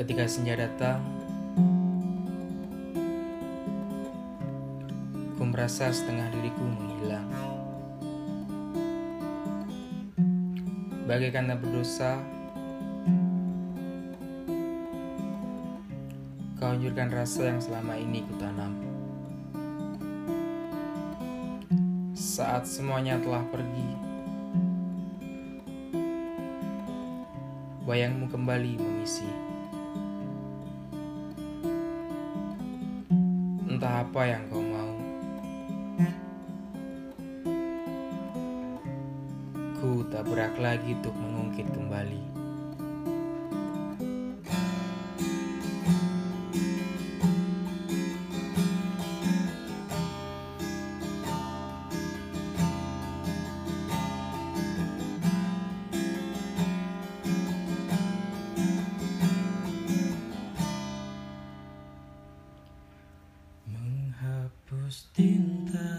Ketika senja datang, ku merasa setengah diriku menghilang. Bagaikan tak berdosa, kau anjurkan rasa yang selama ini kutanam. Saat semuanya telah pergi, bayangmu kembali mengisi. Entah apa yang kau mau. Ku tak berak lagi untuk mengungkit kembali. Tinta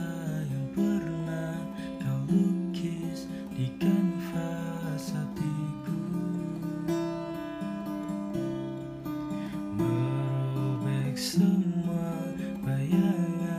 yang pernah kau lukis di kanvas hatiku. Merobek semua bayangan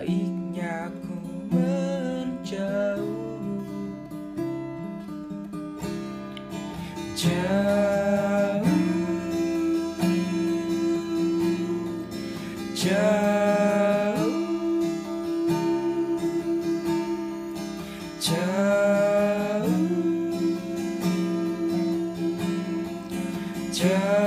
baiknya aku menjauh. Jauh. Jauh. Jauh. Jauh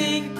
kanvas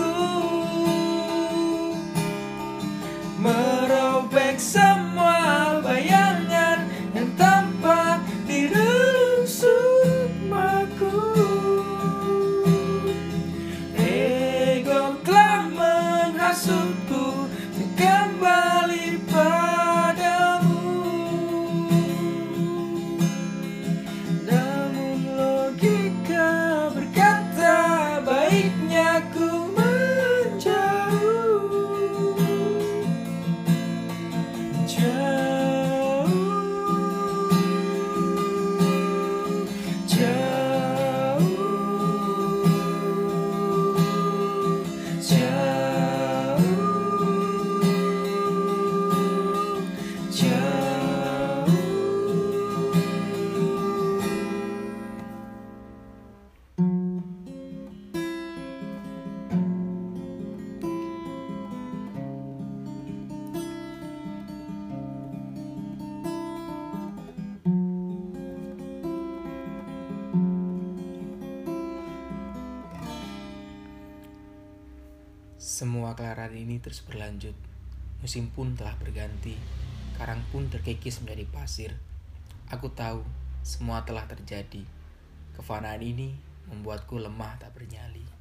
Semua kelaran ini terus berlanjut. Musim pun telah berganti. Karang pun terkikis menjadi pasir. Aku tahu semua telah terjadi. Kefanaan ini membuatku lemah tak bernyali.